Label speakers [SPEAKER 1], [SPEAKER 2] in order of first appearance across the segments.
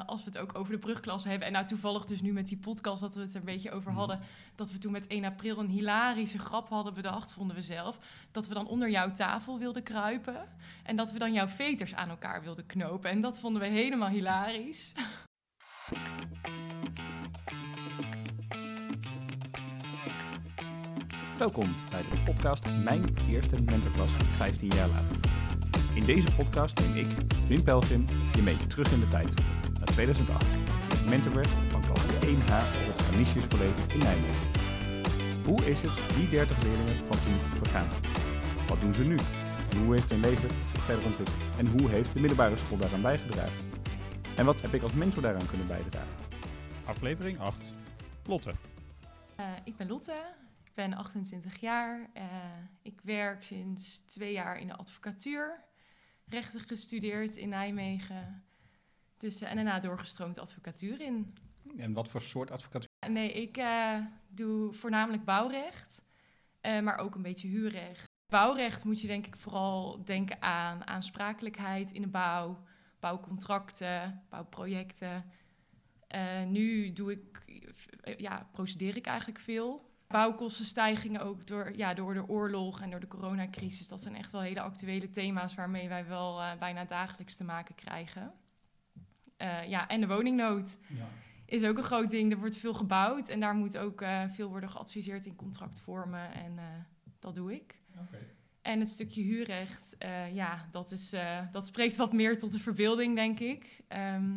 [SPEAKER 1] eh, als we het ook over de brugklas hebben. En nou toevallig dus nu met die podcast dat we het er een beetje over
[SPEAKER 2] Mhm.
[SPEAKER 1] hadden. Dat we toen met 1 april een hilarische grap hadden bedacht, vonden we zelf. Dat we dan onder jouw tafel wilden kruipen. En dat we dan jouw veters aan elkaar wilden knopen. En dat vonden we helemaal hilarisch.
[SPEAKER 2] Welkom bij de podcast Mijn Eerste Mentorklas 15 jaar later. In deze podcast neem ik, Wim Pelgrim, je mee terug in de tijd, 2008. Ik mentor werd van klas 1H op het Canisius College in Nijmegen. Hoe is het die 30 leerlingen van toen vergaan? Wat doen ze nu? Hoe heeft hun leven zich verder ontwikkeld? En hoe heeft de middelbare school daaraan bijgedragen? En wat heb ik als mentor daaraan kunnen bijdragen? Aflevering 8. Lotte.
[SPEAKER 1] Eh, ik ben Lotte, ik ben 28 jaar. Eh, ik werk sinds twee jaar in de advocatuur. Rechten gestudeerd in Nijmegen. Dus, eh, en daarna doorgestroomd advocatuur in.
[SPEAKER 2] En wat voor soort advocatuur?
[SPEAKER 1] Nee, ik eh, doe voornamelijk bouwrecht, eh, maar ook een beetje huurrecht. Bouwrecht moet je denk ik vooral denken aan aansprakelijkheid in de bouw, bouwcontracten, bouwprojecten. Nu doe ik, ja, procedeer ik eigenlijk veel. Bouwkostenstijgingen ook door, ja, door de oorlog en door de coronacrisis. Dat zijn echt wel hele actuele thema's waarmee wij wel bijna dagelijks te maken krijgen. Eh, ja, en de woningnood
[SPEAKER 2] Ja.
[SPEAKER 1] is ook een groot ding. Er wordt veel gebouwd en daar moet ook eh, veel worden geadviseerd in contractvormen. En eh, dat doe ik. En het stukje huurrecht, ja, dat, is, dat spreekt wat meer tot de verbeelding, denk ik. Ehm,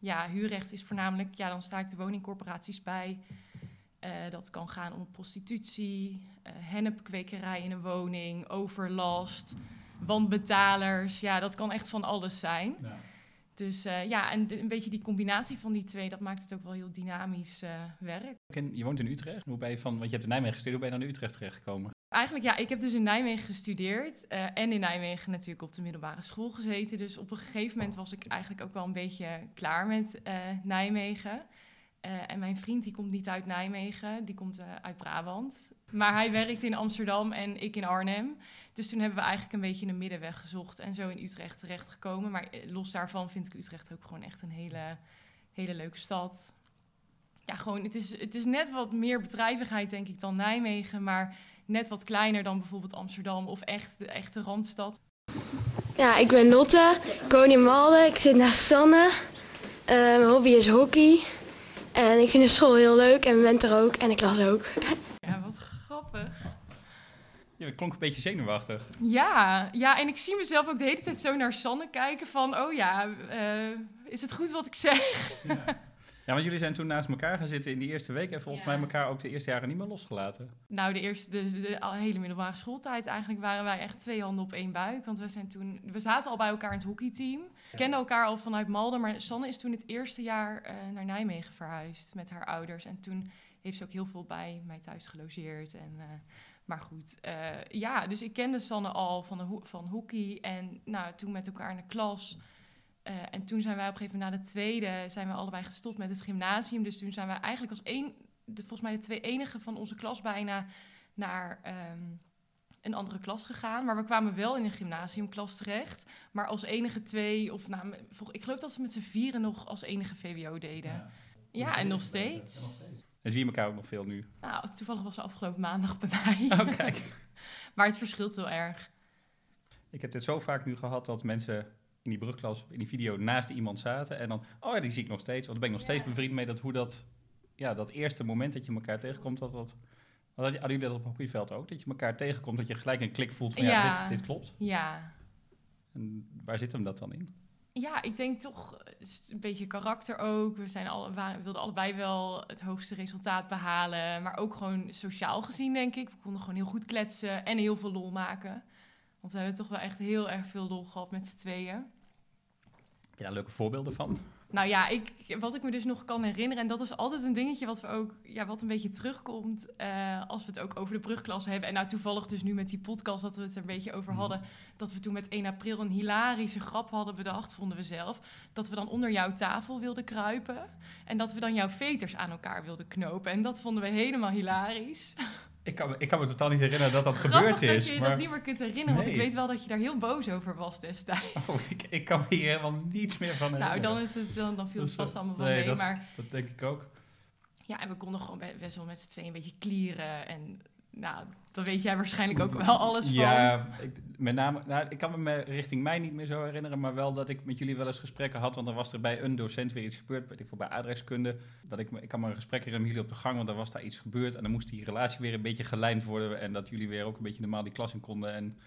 [SPEAKER 1] ja, huurrecht is voornamelijk, ja, dan sta ik de woningcorporaties bij. Dat kan gaan om prostitutie, eh hennepkwekerij in een woning, overlast, wanbetalers. Ja, dat kan echt van alles zijn.
[SPEAKER 2] Ja.
[SPEAKER 1] Dus eh, ja, en de- een beetje die combinatie van die twee, dat maakt het ook wel heel dynamisch eh, werk.
[SPEAKER 2] En je woont in Utrecht. Hoe ben je van, want je hebt in Nijmegen gestudeerd, hoe ben je dan naar Utrecht terechtgekomen?
[SPEAKER 1] Eigenlijk ja, ik heb dus in Nijmegen gestudeerd eh, en in Nijmegen natuurlijk op de middelbare school gezeten. Dus op een gegeven moment was ik eigenlijk ook wel een beetje klaar met Nijmegen. Eh, en mijn vriend die komt niet uit Nijmegen, die komt eh, uit Brabant. Maar hij werkt in Amsterdam en ik in Arnhem. Dus toen hebben we eigenlijk een beetje een middenweg gezocht en zo in Utrecht terechtgekomen. Maar eh, los daarvan vind ik Utrecht ook gewoon echt een hele, hele leuke stad. Ja, gewoon, het is, het is net wat meer bedrijvigheid denk ik dan Nijmegen, maar net wat kleiner dan bijvoorbeeld Amsterdam of echt de echte Randstad.
[SPEAKER 3] Ja, ik ben Lotte, in Malden, ik zit naast Sanne. Mijn hobby is hockey. En ik vind de school heel leuk en mijn mentor ook en de klas ook.
[SPEAKER 1] Ja, wat grappig.
[SPEAKER 2] Ja, dat klonk een beetje zenuwachtig.
[SPEAKER 1] Ja, ja, en ik zie mezelf ook de hele tijd zo naar Sanne kijken van, oh ja, eh, is het goed wat ik zeg?
[SPEAKER 2] Ja, want jullie zijn toen naast elkaar gaan zitten in die eerste week en volgens
[SPEAKER 1] Ja.
[SPEAKER 2] mij elkaar ook de eerste jaren niet meer losgelaten.
[SPEAKER 1] Nou, de eerste, de, de, hele middelbare schooltijd eigenlijk waren wij echt twee handen op één buik. Want we zijn toen, we zaten al bij elkaar in het hockeyteam. We kenden elkaar al vanuit Malden, maar Sanne is toen het eerste jaar eh, naar Nijmegen verhuisd met haar ouders. En toen heeft ze ook heel veel bij mij thuis gelogeerd. En, eh, maar goed, eh, ja, dus ik kende Sanne al van, de ho- van hockey en nou, toen met elkaar in de klas. Eh, en toen zijn wij op een gegeven moment na de tweede, zijn we allebei gestopt met het gymnasium. Dus toen zijn we eigenlijk als één, de, volgens mij de twee enige van onze klas bijna naar ehm, een andere klas gegaan. Maar we kwamen wel in een gymnasiumklas terecht. Maar als enige twee, of nou, ik geloof dat ze met z'n vieren nog als enige VWO deden. Ja, en nog steeds.
[SPEAKER 2] En zie je elkaar ook nog veel nu?
[SPEAKER 1] Nou, toevallig was ze afgelopen maandag bij mij.
[SPEAKER 2] Oh, kijk.
[SPEAKER 1] Maar het verschilt heel erg.
[SPEAKER 2] Ik heb dit zo vaak nu gehad dat mensen in die brugklas, in die video, naast iemand zaten. En dan, oh ja, die zie ik nog steeds. Want daar ben ik nog steeds bevriend mee. Dat hoe dat, ja, dat eerste moment dat je elkaar tegenkomt, dat dat... Hadden jullie dat op hockeyveld ook? Dat je elkaar tegenkomt, dat je gelijk een klik voelt van ja,
[SPEAKER 1] Ja.
[SPEAKER 2] dit, dit klopt.
[SPEAKER 1] Ja.
[SPEAKER 2] En waar zit hem dat dan in?
[SPEAKER 1] Ja, ik denk toch een beetje karakter ook. We, zijn alle, we wilden allebei wel het hoogste resultaat behalen. Maar ook gewoon sociaal gezien, denk ik. We konden gewoon heel goed kletsen en heel veel lol maken. Want we hebben toch wel echt heel erg veel lol gehad met z'n tweeën.
[SPEAKER 2] Heb je daar leuke voorbeelden van?
[SPEAKER 1] Nou ja, ik, wat ik me dus nog kan herinneren, en dat is altijd een dingetje wat we ook, ja, wat een beetje terugkomt eh, als we het ook over de brugklas hebben. En nou toevallig dus nu met die podcast dat we het er een beetje over
[SPEAKER 2] Mhm.
[SPEAKER 1] hadden, dat we toen met 1 april een hilarische grap hadden bedacht, vonden we zelf, dat we dan onder jouw tafel wilden kruipen en dat we dan jouw veters aan elkaar wilden knopen. En dat vonden we helemaal hilarisch.
[SPEAKER 2] Ik kan, me- ik kan me totaal niet herinneren dat dat
[SPEAKER 1] Grappig
[SPEAKER 2] gebeurd
[SPEAKER 1] dat
[SPEAKER 2] is.
[SPEAKER 1] je je
[SPEAKER 2] maar...
[SPEAKER 1] dat niet meer kunt herinneren, want ik weet wel dat je daar heel boos over was destijds.
[SPEAKER 2] Oh, ik, ik kan me hier helemaal niets meer van herinneren.
[SPEAKER 1] nou, dan, is het, dan, dan viel het
[SPEAKER 2] Dus,
[SPEAKER 1] vast
[SPEAKER 2] eh,
[SPEAKER 1] allemaal wel
[SPEAKER 2] nee,
[SPEAKER 1] mee,
[SPEAKER 2] dat-
[SPEAKER 1] maar...
[SPEAKER 2] Dat denk ik ook.
[SPEAKER 1] Ja, en we konden gewoon be- best wel met z'n tweeën een beetje klieren. En nou, dan weet jij waarschijnlijk ook wel alles van.
[SPEAKER 2] Ja, ik, met name, nou, ik kan me richting mij niet meer zo herinneren, maar wel dat ik met jullie wel eens gesprekken had, want er was er bij een docent weer iets gebeurd, weet ik veel, bij aardrijkskunde, dat ik, ik kan me een gesprek herinneren met jullie op de gang, want er was daar iets gebeurd en dan moest die relatie weer een beetje gelijmd worden en dat jullie weer ook een beetje normaal die klas in konden en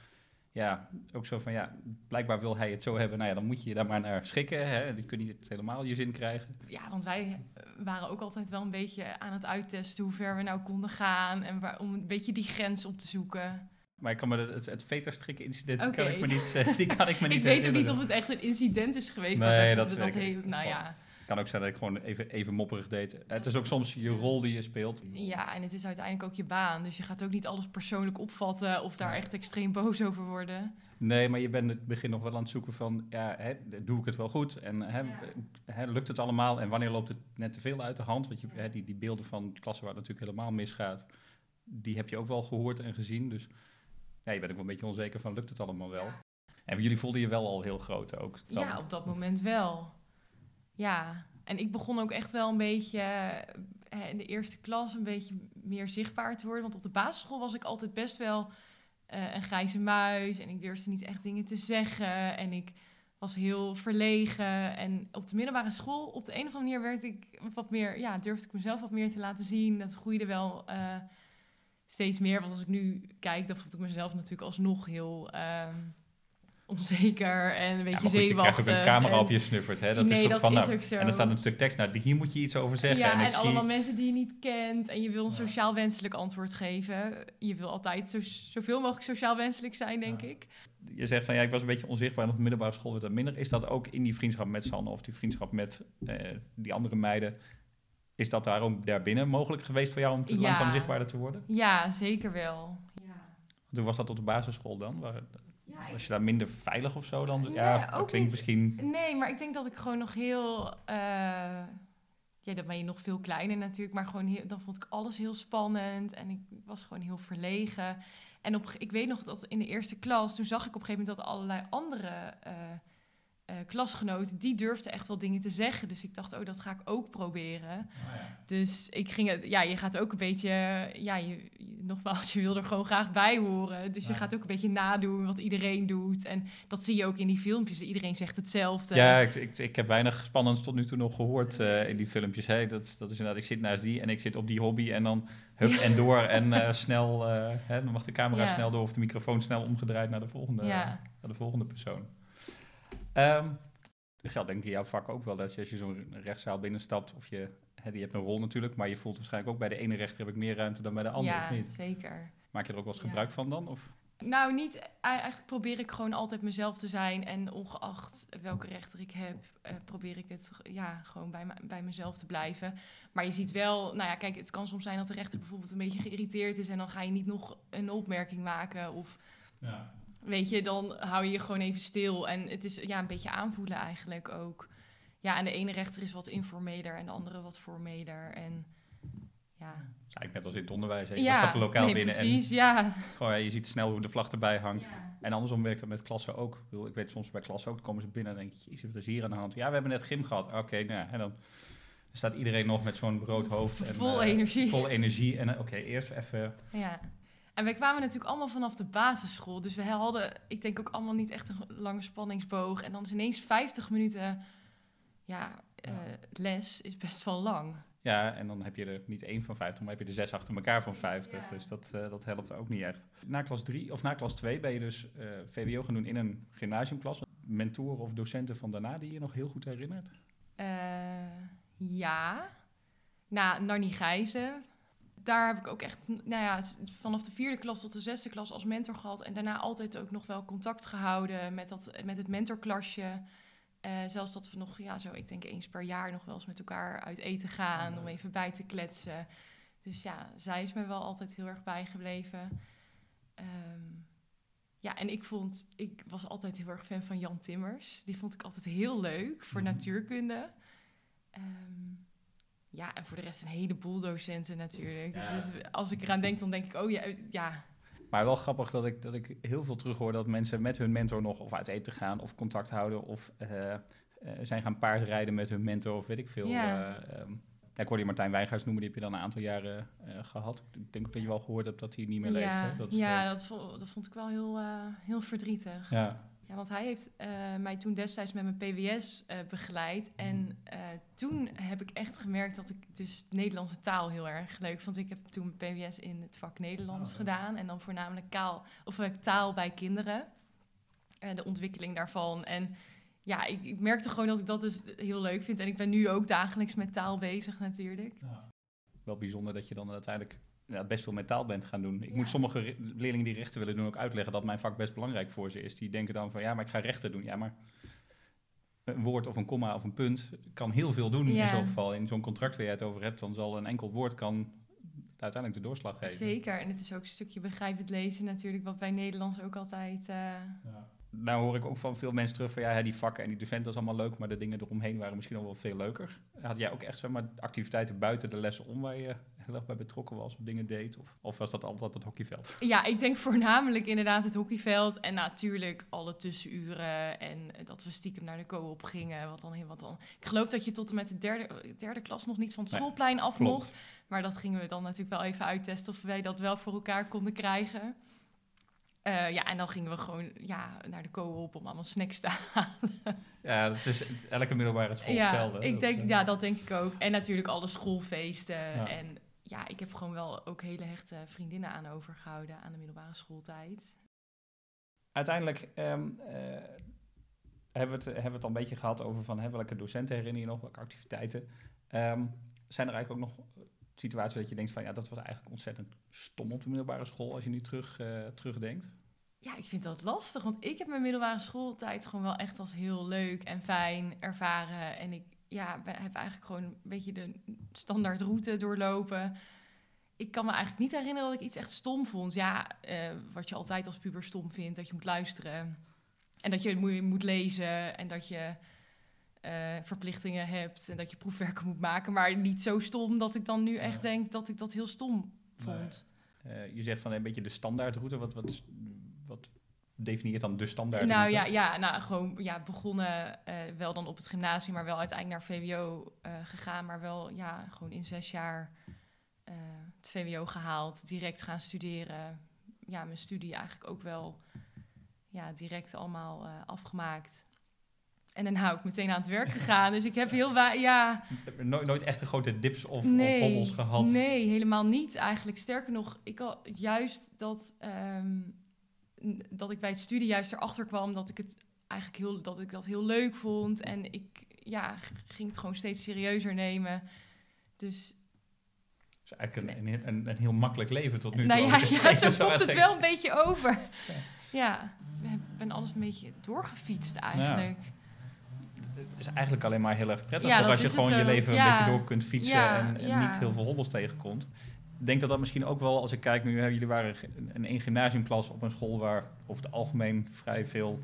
[SPEAKER 2] ja, ook zo van ja, blijkbaar wil hij het zo hebben, nou ja, dan moet je je daar maar naar schikken, hè, je kunt niet helemaal je zin krijgen.
[SPEAKER 1] Ja, want wij eh, waren ook altijd wel een beetje aan het uittesten hoe ver we nou konden gaan. En waar, om een beetje die grens op te zoeken.
[SPEAKER 2] Maar ik kan me het, het veterstrikken incident, kan ik me niet, eh, die kan ik me niet
[SPEAKER 1] Ik weet ook niet of het echt een incident is geweest.
[SPEAKER 2] Nee, dat
[SPEAKER 1] vonden dat nou ja.
[SPEAKER 2] kan ook zijn dat ik gewoon even, even mopperig deed. Het is ook soms je rol die je speelt.
[SPEAKER 1] Ja, en het is uiteindelijk ook je baan. Dus je gaat ook niet alles persoonlijk opvatten of daar
[SPEAKER 2] Nee.
[SPEAKER 1] echt extreem boos over worden.
[SPEAKER 2] Nee, maar je bent in het begin nog wel aan het zoeken van, ja, hè, doe ik het wel goed? En hè,
[SPEAKER 1] Ja.
[SPEAKER 2] hè, lukt het allemaal? En wanneer loopt het net te veel uit de hand? Want je, hè, die, die beelden van klassen waar het natuurlijk helemaal misgaat, die heb je ook wel gehoord en gezien. Dus ja, je bent ook wel een beetje onzeker van, lukt het allemaal wel? En jullie voelden je wel al heel groot ook. dan.
[SPEAKER 1] Ja, op dat moment wel. Ja, en ik begon ook echt wel een beetje eh, in de eerste klas een beetje meer zichtbaar te worden. Want op de basisschool was ik altijd best wel eh, een grijze muis. En ik durfde niet echt dingen te zeggen. En ik was heel verlegen. En op de middelbare school, op de een of andere manier werd ik wat meer, ja, durfde ik mezelf wat meer te laten zien. Dat groeide wel eh, steeds meer. Want als ik nu kijk, dan voel ik mezelf natuurlijk alsnog heel ehm, onzeker en een
[SPEAKER 2] Ja,
[SPEAKER 1] beetje
[SPEAKER 2] maar goed, je krijgt ook een camera
[SPEAKER 1] en-
[SPEAKER 2] op je snuffert. Hè? Dat
[SPEAKER 1] Nee,
[SPEAKER 2] is ook
[SPEAKER 1] dat
[SPEAKER 2] van,
[SPEAKER 1] is
[SPEAKER 2] nou,
[SPEAKER 1] ook zo.
[SPEAKER 2] En er staat natuurlijk tekst, nou, hier moet je iets over zeggen.
[SPEAKER 1] ja,
[SPEAKER 2] en
[SPEAKER 1] en,
[SPEAKER 2] ik zie,
[SPEAKER 1] allemaal mensen die je niet kent en je wil een
[SPEAKER 2] Ja.
[SPEAKER 1] sociaal wenselijk antwoord geven. Je wil altijd zo, zoveel mogelijk sociaal wenselijk zijn, denk
[SPEAKER 2] Ja.
[SPEAKER 1] ik.
[SPEAKER 2] je zegt van ja, ik was een beetje onzichtbaar en op de middelbare school werd dat minder. Is dat ook in die vriendschap met Sanne of die vriendschap met eh, die andere meiden? Is dat daarom daarbinnen mogelijk geweest voor jou om te
[SPEAKER 1] Ja.
[SPEAKER 2] langzaam zichtbaarder te worden?
[SPEAKER 1] Ja, zeker wel. Ja.
[SPEAKER 2] Hoe was dat op de basisschool dan? Waar-
[SPEAKER 1] Ja,
[SPEAKER 2] was je daar minder veilig of zo dan?
[SPEAKER 1] Nee,
[SPEAKER 2] ja, dat klinkt
[SPEAKER 1] niet.
[SPEAKER 2] misschien...
[SPEAKER 1] Nee, maar ik denk dat ik gewoon nog heel... eh, ja, dan ben je nog veel kleiner natuurlijk, maar gewoon heel, dan vond ik alles heel spannend en ik was gewoon heel verlegen. En op, ik weet nog dat in de eerste klas, toen zag ik op een gegeven moment dat allerlei andere eh, eh, klasgenoten, die durfden echt wel dingen te zeggen. Dus ik dacht, oh, dat ga ik ook proberen. Dus ik ging het, ja, je gaat ook een beetje, ja, je, je- nogmaals, je wil er gewoon graag bij horen. Dus je gaat ook een beetje nadoen wat iedereen doet. En dat zie je ook in die filmpjes. Iedereen zegt hetzelfde.
[SPEAKER 2] Ja, ik, ik, ik heb weinig spannends tot nu toe nog gehoord eh, in die filmpjes. Hè. Dat, dat is inderdaad, ik zit naast die en ik zit op die hobby en dan hup en door en eh, snel, hè, dan mag de camera
[SPEAKER 1] Ja.
[SPEAKER 2] snel door of de microfoon snel omgedraaid naar de volgende, naar de volgende persoon. Ehm dat geldt denk ik in jouw vak ook wel, dat je als je zo'n rechtszaal binnenstapt of je, hè, je hebt een rol natuurlijk, maar je voelt waarschijnlijk ook bij de ene rechter heb ik meer ruimte dan bij de andere,
[SPEAKER 1] ja,
[SPEAKER 2] of niet?
[SPEAKER 1] zeker.
[SPEAKER 2] Maak je er ook wel eens
[SPEAKER 1] Ja.
[SPEAKER 2] gebruik van dan? Of?
[SPEAKER 1] Nou, niet. Eigenlijk probeer ik gewoon altijd mezelf te zijn. En ongeacht welke rechter ik heb, eh, probeer ik het ja, gewoon bij, bij mezelf te blijven. Maar je ziet wel, nou ja, kijk, het kan soms zijn dat de rechter bijvoorbeeld een beetje geïrriteerd is. En dan ga je niet nog een opmerking maken. Of
[SPEAKER 2] Ja.
[SPEAKER 1] Weet je, dan hou je je gewoon even stil. En het is ja, een beetje aanvoelen eigenlijk ook. Ja, en de ene rechter is wat informeler en de andere wat formeler. En ja.
[SPEAKER 2] Dat is eigenlijk net als in het onderwijs. Hè. Je stapt een lokaal
[SPEAKER 1] nee,
[SPEAKER 2] binnen
[SPEAKER 1] precies, ja.
[SPEAKER 2] en gewoon, ja, je ziet snel hoe de vlag erbij hangt.
[SPEAKER 1] ja.
[SPEAKER 2] En andersom werkt dat met klassen ook. Ik, bedoel, ik weet soms bij klassen ook, dan komen ze binnen en denk je, jezus, wat is hier aan de hand? Ja, we hebben net gym gehad. Oké, nou, en dan staat iedereen nog met zo'n rood hoofd. En,
[SPEAKER 1] Vol
[SPEAKER 2] eh,
[SPEAKER 1] energie.
[SPEAKER 2] Vol energie. En eh, oké, eerst even...
[SPEAKER 1] Ja. En wij kwamen natuurlijk allemaal vanaf de basisschool. Dus we hadden, ik denk ook allemaal niet echt een lange spanningsboog. En dan is ineens 50 minuten ja, eh, les is best wel lang.
[SPEAKER 2] Ja, en dan heb je er niet één van 50, maar heb je er zes achter elkaar van 50.
[SPEAKER 1] Ja.
[SPEAKER 2] Dus dat, eh, dat helpt ook niet echt. Na klas 3 of na klas 2 ben je dus eh, VWO gaan doen in een gymnasiumklas. Mentoren of docenten van daarna die je nog heel goed herinnert?
[SPEAKER 1] Ja. Na Narnie Gijzen. Daar heb ik ook echt, nou ja, vanaf de vierde klas tot de zesde klas als mentor gehad. En daarna altijd ook nog wel contact gehouden met, dat, met het mentorklasje. Eh, zelfs dat we nog, ja, zo, ik denk eens per jaar nog wel eens met elkaar uit eten gaan. Om even bij te kletsen. Dus ja, zij is me wel altijd heel erg bijgebleven. Ehm, ja, en ik vond, ik was altijd heel erg fan van Jan Timmers. Die vond ik altijd heel leuk voor
[SPEAKER 2] Mhm.
[SPEAKER 1] natuurkunde. Ehm, ja, en voor de rest een heleboel docenten natuurlijk.
[SPEAKER 2] Ja.
[SPEAKER 1] Dus als ik eraan denk, dan denk ik, oh ja, ja,
[SPEAKER 2] Maar wel grappig dat ik, dat ik heel veel terug hoor dat mensen met hun mentor nog of uit eten gaan of contact houden of eh, eh, zijn gaan paardrijden met hun mentor of weet ik veel.
[SPEAKER 1] Ja.
[SPEAKER 2] eh, ehm, ik hoorde je Martijn Wijngaards noemen, die heb je dan een aantal jaren eh, gehad. Ik denk ook dat je wel gehoord hebt dat hij niet meer leeft.
[SPEAKER 1] ja,
[SPEAKER 2] Hè? Dat
[SPEAKER 1] ja dat, vond, dat vond ik wel heel, heel verdrietig.
[SPEAKER 2] ja.
[SPEAKER 1] Ja, want hij heeft eh, mij toen destijds met mijn PWS eh, begeleid.
[SPEAKER 2] Mhm.
[SPEAKER 1] En eh, toen heb ik echt gemerkt dat ik dus Nederlandse taal heel erg leuk vond. Ik heb toen mijn PWS in het vak Nederlands
[SPEAKER 2] Oh, ja.
[SPEAKER 1] gedaan. En dan voornamelijk kaal, of, taal bij kinderen. Eh, de ontwikkeling daarvan. En ja, ik, ik merkte gewoon dat ik dat dus heel leuk vind. En ik ben nu ook dagelijks met taal bezig natuurlijk.
[SPEAKER 2] Wel bijzonder dat je dan uiteindelijk ja, best veel met taal bent gaan doen. Ik
[SPEAKER 1] Ja.
[SPEAKER 2] moet sommige re- leerlingen die rechten willen doen ook uitleggen dat mijn vak best belangrijk voor ze is. Die denken dan van ja, maar ik ga rechten doen. Ja, maar een woord of een komma of een punt kan heel veel doen in
[SPEAKER 1] Ja.
[SPEAKER 2] zo'n geval. In zo'n contract waar je het over hebt, dan zal een enkel woord kan uiteindelijk de doorslag geven.
[SPEAKER 1] Zeker. En het is ook een stukje begrijpend lezen natuurlijk, wat bij Nederlands ook altijd... eh,
[SPEAKER 2] Nou hoor ik ook van veel mensen terug van ja, die vakken en die docent dat is allemaal leuk, maar de dingen eromheen waren misschien al wel veel leuker. Had jij ook echt zeg maar, activiteiten buiten de lessen om waar je heel erg bij betrokken was of dingen deed? Of, of was dat altijd het hockeyveld?
[SPEAKER 1] Ja, ik denk voornamelijk inderdaad het hockeyveld. En natuurlijk alle tussenuren. En dat we stiekem naar de co-op gingen. Wat dan, wat dan. Ik geloof dat je tot en met de derde, derde klas nog niet van het schoolplein af mocht. Maar dat gingen we dan natuurlijk wel even uittesten of wij dat wel voor elkaar konden krijgen. Eh, ja, en dan gingen we gewoon ja, naar de co-op om allemaal snacks te halen.
[SPEAKER 2] Ja, dat is elke middelbare school
[SPEAKER 1] ja,
[SPEAKER 2] hetzelfde.
[SPEAKER 1] ik
[SPEAKER 2] Dat,
[SPEAKER 1] denk,
[SPEAKER 2] eh,
[SPEAKER 1] ja, dat denk ik ook. En natuurlijk alle schoolfeesten.
[SPEAKER 2] Ja.
[SPEAKER 1] En ja, ik heb gewoon wel ook hele hechte vriendinnen aan overgehouden aan de middelbare schooltijd.
[SPEAKER 2] Uiteindelijk ehm, eh, hebben, we het, hebben we het al een beetje gehad over van hè, welke docenten herinner je nog, welke activiteiten. Ehm, zijn er eigenlijk ook nog situaties dat je denkt van ja, dat was eigenlijk ontzettend stom op de middelbare school als je nu terug, eh, terugdenkt?
[SPEAKER 1] Ja, ik vind dat lastig, want ik heb mijn middelbare schooltijd gewoon wel echt als heel leuk en fijn ervaren. En ik ja, heb eigenlijk gewoon een beetje de standaard route doorlopen. Ik kan me eigenlijk niet herinneren dat ik iets echt stom vond. Ja, eh, wat je altijd als puber stom vindt, dat je moet luisteren. En dat je moet, lezen en dat je verplichtingen hebt en dat je proefwerken moet maken. Maar niet zo stom dat ik dan nu echt denk dat ik dat heel stom vond.
[SPEAKER 2] Eh, je zegt van een beetje de standaardroute. Wat, wat, wat definieert dan de standaard?
[SPEAKER 1] Nou ja, ja, nou gewoon ja, begonnen eh, wel dan op het gymnasium, maar wel uiteindelijk naar VWO eh, gegaan, maar wel ja, gewoon in zes jaar eh, het VWO gehaald, direct gaan studeren. Ja, mijn studie eigenlijk ook wel ja, direct allemaal eh, afgemaakt. En daarna ook meteen aan het werk gegaan. Dus ik heb heel wa- ja,
[SPEAKER 2] Nooit, nooit echt een grote dips of, of
[SPEAKER 1] nee,
[SPEAKER 2] hobbels gehad.
[SPEAKER 1] Nee, helemaal niet eigenlijk. Sterker nog, ik had juist dat, ehm, dat ik bij het studie juist erachter kwam dat ik het eigenlijk heel, dat ik dat heel leuk vond. En ik ja, ging het gewoon steeds serieuzer nemen. Dus
[SPEAKER 2] is eigenlijk een, een, een, een heel makkelijk leven tot nu toe.
[SPEAKER 1] nou ja,
[SPEAKER 2] ik
[SPEAKER 1] ja,
[SPEAKER 2] zo
[SPEAKER 1] komt het wel een beetje over. Ja, ik ben alles een beetje doorgefietst eigenlijk.
[SPEAKER 2] Het is eigenlijk alleen maar heel erg prettig.
[SPEAKER 1] Ja,
[SPEAKER 2] als je gewoon je
[SPEAKER 1] ook.
[SPEAKER 2] leven een beetje door kunt fietsen
[SPEAKER 1] Ja,
[SPEAKER 2] en, niet heel veel hobbels tegenkomt. Ik denk dat dat misschien ook wel, als ik kijk nu, hè, jullie waren een, een één gymnasiumklas op een school waar over het algemeen vrij veel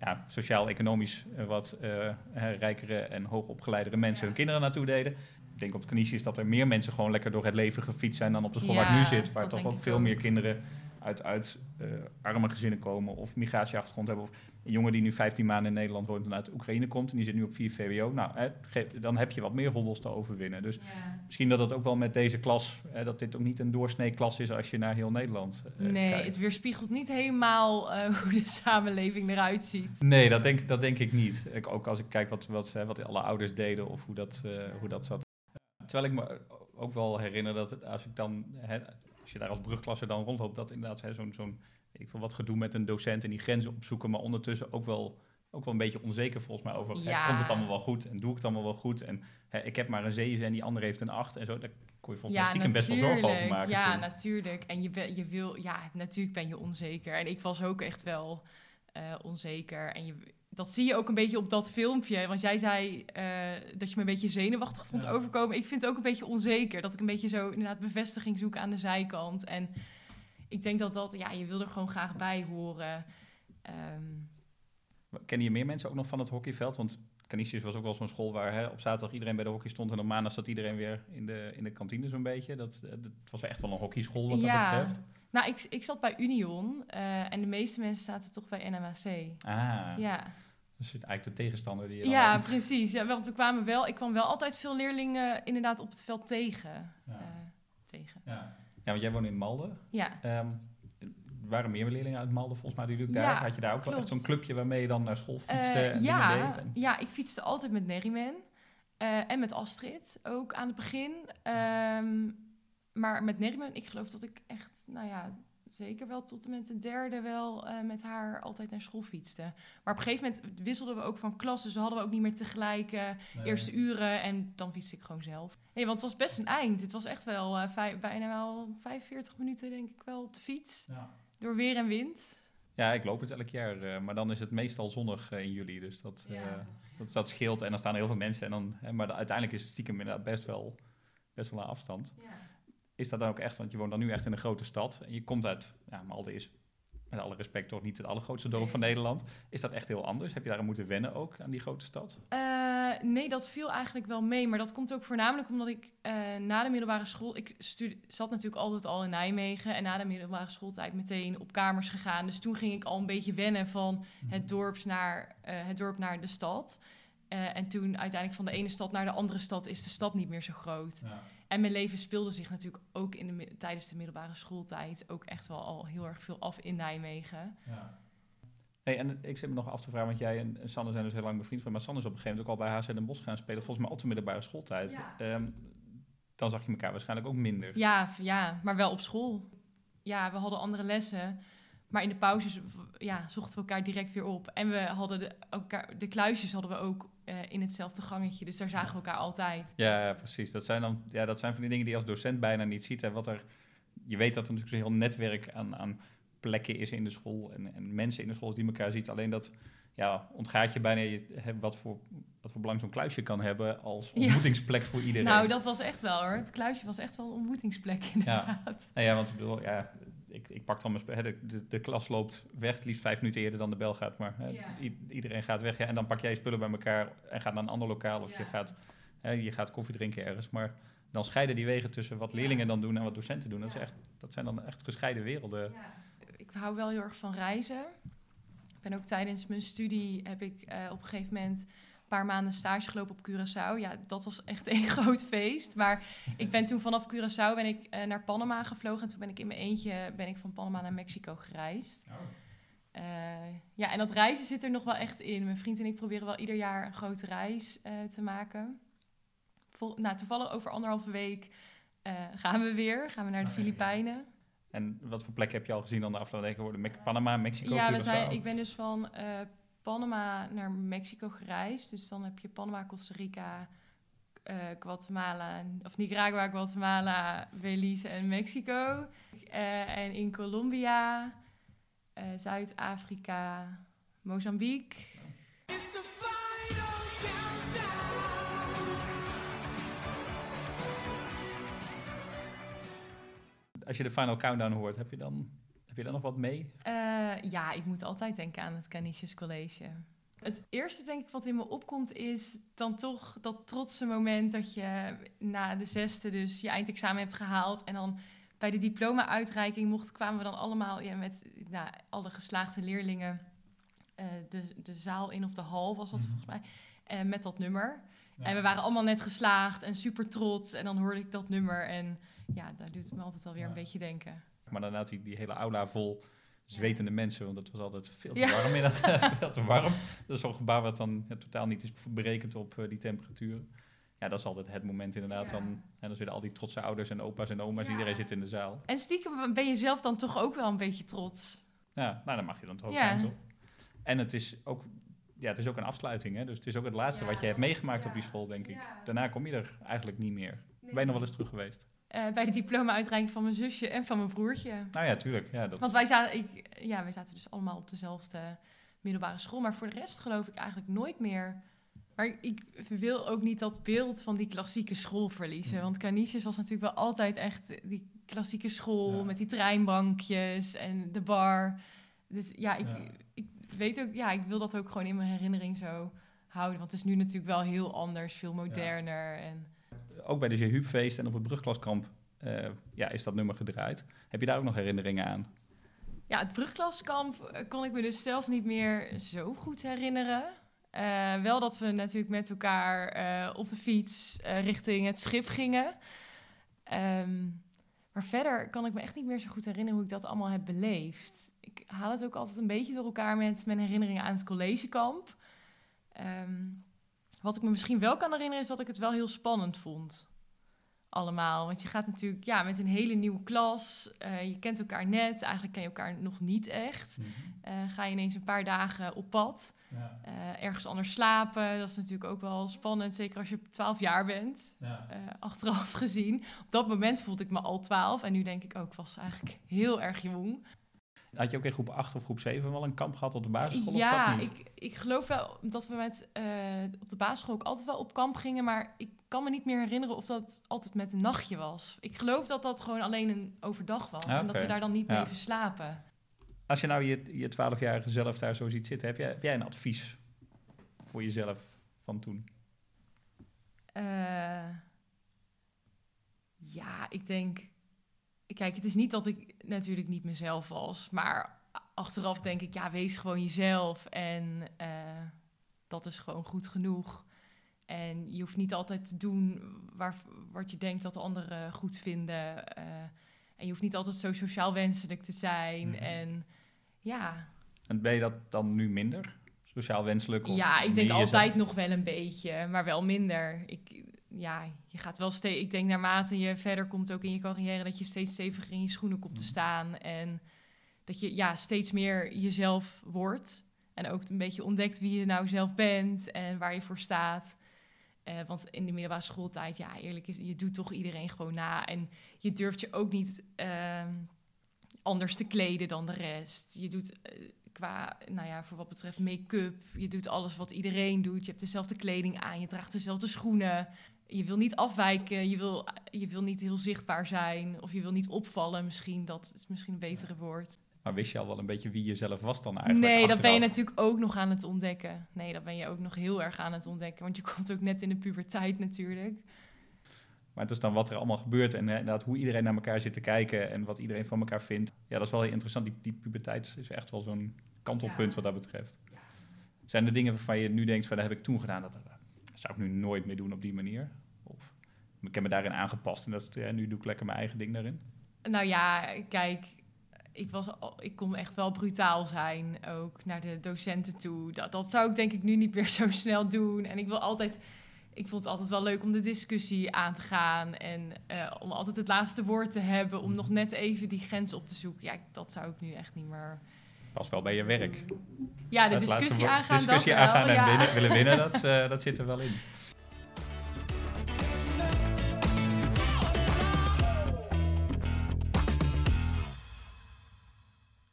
[SPEAKER 2] ja, sociaal-economisch eh, wat eh, rijkere en hoogopgeleidere mensen hun kinderen naartoe deden. Ik denk op het Canisius dat er meer mensen gewoon lekker door het leven gefietst zijn dan op de school waar ik nu zit. Waar toch ook veel meer kinderen uit, uit eh, arme gezinnen komen of migratieachtergrond hebben. Of een jongen die nu 15 maanden in Nederland woont en uit Oekraïne komt en die zit nu op 4 VWO. Nou, hè, dan heb je wat meer hobbels te overwinnen. Dus
[SPEAKER 1] Ja.
[SPEAKER 2] misschien dat het ook wel met deze klas, hè, dat dit ook niet een doorsnee klas is als je naar heel Nederland eh,
[SPEAKER 1] Nee,
[SPEAKER 2] kijkt.
[SPEAKER 1] het weerspiegelt niet helemaal eh, hoe de samenleving eruit ziet.
[SPEAKER 2] Nee, dat denk, dat denk ik niet. Ik, ook als ik kijk wat, wat, hè, wat alle ouders deden of hoe dat, eh, hoe dat zat. Terwijl ik me ook wel herinner dat als ik dan, hè, als je daar als brugklasse dan rondloopt, dat inderdaad zo'n, zo'n, ik wil wat gedoe met een docent en die grenzen opzoeken, maar ondertussen ook wel, ook wel een beetje onzeker volgens mij over, hè,
[SPEAKER 1] Ja.
[SPEAKER 2] komt het allemaal wel goed en doe ik het allemaal wel goed en hè, ik heb maar een 7 en die andere heeft een 8 en zo, daar kon je volgens mij stiekem best wel zorgen over maken.
[SPEAKER 1] Ja,
[SPEAKER 2] toen.
[SPEAKER 1] natuurlijk. En je, je wil, ja, natuurlijk ben je onzeker. En ik was ook echt wel eh, onzeker. En je, dat zie je ook een beetje op dat filmpje. Want jij zei eh, dat je me een beetje zenuwachtig vond
[SPEAKER 2] Ja.
[SPEAKER 1] overkomen. Ik vind het ook een beetje onzeker. Dat ik een beetje zo inderdaad bevestiging zoek aan de zijkant. En ik denk dat dat, ja, je wil er gewoon graag bij horen. Ehm,
[SPEAKER 2] Kennen je meer mensen ook nog van het hockeyveld? Want Canisius was ook wel zo'n school waar hè, op zaterdag iedereen bij de hockey stond en op maandag zat iedereen weer in de, in de kantine zo'n beetje. Dat, eh, dat was echt wel een hockeyschool wat dat betreft.
[SPEAKER 1] Nou, ik, ik zat bij Union uh, en de meeste mensen zaten toch bij NMAC.
[SPEAKER 2] Ah.
[SPEAKER 1] Ja.
[SPEAKER 2] Dus eigenlijk de tegenstander die je
[SPEAKER 1] Ja, precies. Ja, want we kwamen wel, ik kwam wel altijd veel leerlingen inderdaad op het veld tegen. Ja, uh, tegen.
[SPEAKER 2] ja. ja want jij woont in Malden.
[SPEAKER 1] Ja.
[SPEAKER 2] Um, waren meer leerlingen uit Malden volgens mij die daar. Had je daar ook wel echt zo'n clubje waarmee je dan naar school fietste uh, en
[SPEAKER 1] ja,
[SPEAKER 2] deed? En...
[SPEAKER 1] Ja, ik fietste altijd met Neriman. Uh, en met Astrid, ook aan het begin. Um, maar met Neriman, ik geloof dat ik echt, nou ja, zeker wel tot en met de derde wel uh, met haar altijd naar school fietste. Maar op een gegeven moment wisselden we ook van klas, dus hadden we ook niet meer tegelijk uh, nee. eerste uren en dan fietste ik gewoon zelf. Nee, want het was best een eind. Het was echt wel uh, vijf, bijna wel 45 minuten denk ik wel op de fiets. Ja. Door weer en wind.
[SPEAKER 2] Ja, ik loop het elk jaar, maar dan is het meestal zonnig in juli, dus dat, ja, dat, dat, scheelt. En dan staan heel veel mensen, en dan, hè, maar uiteindelijk is het stiekem inderdaad best wel, best wel een afstand.
[SPEAKER 1] Ja
[SPEAKER 2] is dat dan ook echt, want je woont dan nu echt in een grote stad en je komt uit, ja, Malden is met alle respect toch niet het allergrootste dorp nee. van Nederland. Is dat echt heel anders? Heb je daar aan moeten wennen ook, aan die grote stad?
[SPEAKER 1] Uh, nee, dat viel eigenlijk wel mee. Maar dat komt ook voornamelijk omdat ik uh, na de middelbare school... Ik zat natuurlijk altijd al in Nijmegen. En na de middelbare schooltijd meteen op kamers gegaan. Dus toen ging ik al een beetje wennen van het, dorps naar, uh, het dorp naar de stad. en toen uiteindelijk van de ene stad naar de andere stad is de stad niet meer zo groot.
[SPEAKER 2] Ja.
[SPEAKER 1] En mijn leven speelde zich natuurlijk ook in de, tijdens de middelbare schooltijd ook echt wel al heel erg veel af in Nijmegen.
[SPEAKER 2] Ja. Hey, en ik zit me nog af te vragen, want jij en Sanne zijn dus heel lang bevriend van, maar Sanne is op een gegeven moment ook al bij HC Den Bosch gaan spelen, volgens mij op de middelbare schooltijd.
[SPEAKER 1] Ja.
[SPEAKER 2] Um, dan zag je elkaar waarschijnlijk ook minder.
[SPEAKER 1] Ja, ja, maar wel op school. Ja, we hadden andere lessen. Maar in de pauzes ja, zochten we elkaar direct weer op. En we hadden de, elkaar, de kluisjes hadden we ook uh, in hetzelfde gangetje. Dus daar zagen we elkaar altijd.
[SPEAKER 2] Ja, ja, precies. Dat zijn, dan, ja, dat zijn van die dingen die je als docent bijna niet ziet. En wat er, je weet dat er natuurlijk zo'n heel netwerk aan, aan plekken is in de school. En, en mensen in de school die elkaar ziet. Alleen dat ja, ontgaat je bijna je, wat, voor, wat voor belang zo'n kluisje kan hebben als ontmoetingsplek ja. voor iedereen.
[SPEAKER 1] Nou, dat was echt wel hoor. Het kluisje was echt wel een ontmoetingsplek inderdaad.
[SPEAKER 2] Ja, ja want ik bedoel, ja, ik, ik pak dan mijn de, de, de, klas loopt weg, het liefst vijf minuten eerder dan de bel gaat, maar hè,
[SPEAKER 1] ja.
[SPEAKER 2] iedereen gaat weg. Ja, en dan pak jij je spullen bij elkaar en gaat naar een ander lokaal of
[SPEAKER 1] ja.
[SPEAKER 2] je, gaat, hè, je gaat koffie drinken ergens. Maar dan scheiden die wegen tussen wat leerlingen dan doen en wat docenten doen. Dat, is echt, dat zijn dan echt gescheiden werelden.
[SPEAKER 1] Ik hou wel heel erg van reizen. Ik ben ook tijdens mijn studie heb ik uh, op een gegeven moment paar maanden stage gelopen op Curaçao. Ja, dat was echt een groot feest. Maar ik ben toen vanaf Curaçao ben ik uh, naar Panama gevlogen. En toen ben ik in mijn eentje ben ik van Panama naar Mexico gereisd.
[SPEAKER 2] Oh.
[SPEAKER 1] Uh, ja, en dat reizen zit er nog wel echt in. Mijn vriend en ik proberen wel ieder jaar een grote reis uh, te maken. Vol, nou, toevallig over anderhalve week gaan we weer. Gaan we naar de
[SPEAKER 2] Okay,
[SPEAKER 1] Filipijnen.
[SPEAKER 2] Ja. En wat voor plek heb je al gezien dan de afgelopen weken Panama, Mexico,
[SPEAKER 1] Ja, we zijn, ik ben dus van Panama naar Mexico gereisd. Dus dan heb je Panama, Costa Rica, uh, Guatemala, of Nicaragua, Guatemala, Belize en Mexico. Uh, en in Colombia, Zuid-Afrika, Mozambique.
[SPEAKER 2] Als je de Final Countdown hoort, heb je dan, heb je dan nog wat mee?
[SPEAKER 1] Uh, ja, ik moet altijd denken aan het Canisius College. Het eerste denk ik wat in me opkomt is dan toch dat trotse moment dat je na de zesde dus je eindexamen hebt gehaald en dan bij de diploma-uitreiking mocht, kwamen we dan allemaal ja, met nou, alle geslaagde leerlingen uh, de, de zaal in of de hal was dat mm -hmm. volgens mij, uh, met dat nummer. Ja. En we waren allemaal net geslaagd en super trots en dan hoorde ik dat nummer en ja, daar doet het me altijd wel weer ja. een beetje denken.
[SPEAKER 2] Maar daarna die, die hele aula vol zwetende mensen, want het was altijd veel te warm in dat, veel te warm. Dat is zo'n gebouw wat dan ja, totaal niet is berekend op uh, die temperatuur. Ja, dat is altijd het moment inderdaad. Ja. Dan, en dan zitten al die trotse ouders en opa's en oma's, ja. iedereen zit in de zaal.
[SPEAKER 1] En stiekem ben je zelf dan toch ook wel een beetje trots.
[SPEAKER 2] Ja, nou dan mag je dan toch ook ja. toch? En het is ook, ja, het is ook een afsluiting, hè? dus het is ook het laatste wat je hebt meegemaakt op die school, denk ik. Daarna kom je er eigenlijk niet meer. Nee. Ben je nog wel eens terug geweest?
[SPEAKER 1] Uh, bij de diploma-uitreiking van mijn zusje en van mijn broertje.
[SPEAKER 2] Nou ja, tuurlijk. Ja, dat
[SPEAKER 1] Want wij zaten, ik, ja, wij zaten dus allemaal op dezelfde middelbare school. Maar voor de rest geloof ik eigenlijk nooit meer. Maar ik wil ook niet dat beeld van die klassieke school verliezen. Mm. Want Canisius was natuurlijk wel altijd echt die klassieke school... Ja. met die treinbankjes en de bar. Dus ja ik, ja. ik weet ook... Ja, ik wil dat ook gewoon in mijn herinnering zo houden. Want het is nu natuurlijk wel heel anders, veel moderner. En...
[SPEAKER 2] Ook bij de Jehuubfeest en op het brugklaskamp uh, ja, is dat nummer gedraaid. Heb je daar ook nog herinneringen aan?
[SPEAKER 1] Ja, het brugklaskamp eh, kon ik me dus zelf niet meer zo goed herinneren. Uh, wel dat we natuurlijk met elkaar op de fiets richting het schip gingen. Um, maar verder kan ik me echt niet meer zo goed herinneren hoe ik dat allemaal heb beleefd. Ik haal het ook altijd een beetje door elkaar met mijn herinneringen aan het collegekamp. Um, wat ik me misschien wel kan herinneren is dat ik het wel heel spannend vond. Allemaal. Want je gaat natuurlijk ja, met een hele nieuwe klas. Uh, je kent elkaar net. Eigenlijk ken je elkaar nog niet echt. Mm -hmm. uh, ga je ineens een paar dagen op pad. Ja. Uh, ergens anders slapen. Dat is natuurlijk ook wel spannend. Zeker als je 12 jaar bent. Ja. achteraf gezien. Op dat moment voelde ik me al 12. En nu denk ik ook, was eigenlijk heel erg jong.
[SPEAKER 2] Had je ook in groep 8 of groep 7 wel een kamp gehad op de basisschool?
[SPEAKER 1] Ja, ik, ik geloof wel dat we met, uh, op de basisschool ook altijd wel op kamp gingen. Maar ik kan me niet meer herinneren of dat altijd met een nachtje was. Ik geloof dat dat gewoon alleen een overdag was. Ja, en dat we daar dan niet ja. slapen.
[SPEAKER 2] Als je nou je, je 12-jarige zelf daar zo ziet zitten, heb jij, heb jij een advies voor jezelf van toen?
[SPEAKER 1] Uh, ja, ik denk Kijk, het is niet dat ik natuurlijk niet mezelf was, maar achteraf denk ik, ja, wees gewoon jezelf en uh, dat is gewoon goed genoeg. En je hoeft niet altijd te doen waar, wat je denkt dat anderen goed vinden. Uh, en je hoeft niet altijd zo sociaal wenselijk te zijn. Mm -hmm. En ja.
[SPEAKER 2] En ben je dat dan nu minder? Sociaal wenselijk? Of
[SPEAKER 1] ja, ik denk altijd nog wel een beetje, maar wel minder. Ik, ja, je gaat wel steeds. Ik denk naarmate je verder komt ook in je carrière, dat je steeds steviger in je schoenen komt te mm. staan. En dat je ja, steeds meer jezelf wordt. En ook een beetje ontdekt wie je nou zelf bent en waar je voor staat. Uh, want in de middelbare schooltijd, ja, eerlijk is, je doet toch iedereen gewoon na. En je durft je ook niet uh, anders te kleden dan de rest. Je doet uh, qua, nou ja, voor wat betreft make-up, je doet alles wat iedereen doet. Je hebt dezelfde kleding aan, je draagt dezelfde schoenen je wil niet afwijken, je wil, je wil niet heel zichtbaar zijn of je wil niet opvallen misschien. Dat is misschien een betere woord.
[SPEAKER 2] Maar wist je al wel een beetje wie je zelf was dan eigenlijk?
[SPEAKER 1] Nee, achteraf? dat ben je natuurlijk ook nog aan het ontdekken. Nee, dat ben je ook nog heel erg aan het ontdekken. Want je komt ook net in de puberteit natuurlijk.
[SPEAKER 2] Maar het is dan wat er allemaal gebeurt en inderdaad hoe iedereen naar elkaar zit te kijken en wat iedereen van elkaar vindt. Ja, dat is wel heel interessant. Die, die puberteit is echt wel zo'n kantelpunt wat dat betreft. Zijn er dingen waarvan je nu denkt van dat heb ik toen gedaan, dat, zou ik nu nooit meer doen op die manier? Of ik heb me daarin aangepast en dat, ja, nu doe ik lekker mijn eigen ding daarin?
[SPEAKER 1] Nou ja, kijk, ik, was al, ik kon echt wel brutaal zijn, ook naar de docenten toe. Dat, dat zou ik denk ik nu niet meer zo snel doen. En ik wil altijd, ik vond het altijd wel leuk om de discussie aan te gaan en uh, om altijd het laatste woord te hebben, om nog net even die grens op te zoeken. Ja, dat zou ik nu echt niet meer.
[SPEAKER 2] Pas wel bij je werk.
[SPEAKER 1] Ja, de discussie aangaan.
[SPEAKER 2] Discussie
[SPEAKER 1] dat
[SPEAKER 2] aangaan
[SPEAKER 1] wel,
[SPEAKER 2] en
[SPEAKER 1] ja.
[SPEAKER 2] winnen, willen winnen, dat, uh, dat zit er wel in.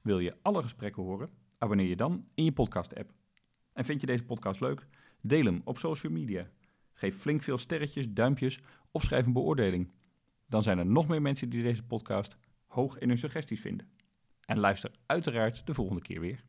[SPEAKER 2] Wil je alle gesprekken horen? Abonneer je dan in je podcast-app. En vind je deze podcast leuk? Deel hem op social media. Geef flink veel sterretjes, duimpjes of schrijf een beoordeling. Dan zijn er nog meer mensen die deze podcast hoog in hun suggesties vinden. En luister uiteraard de volgende keer weer.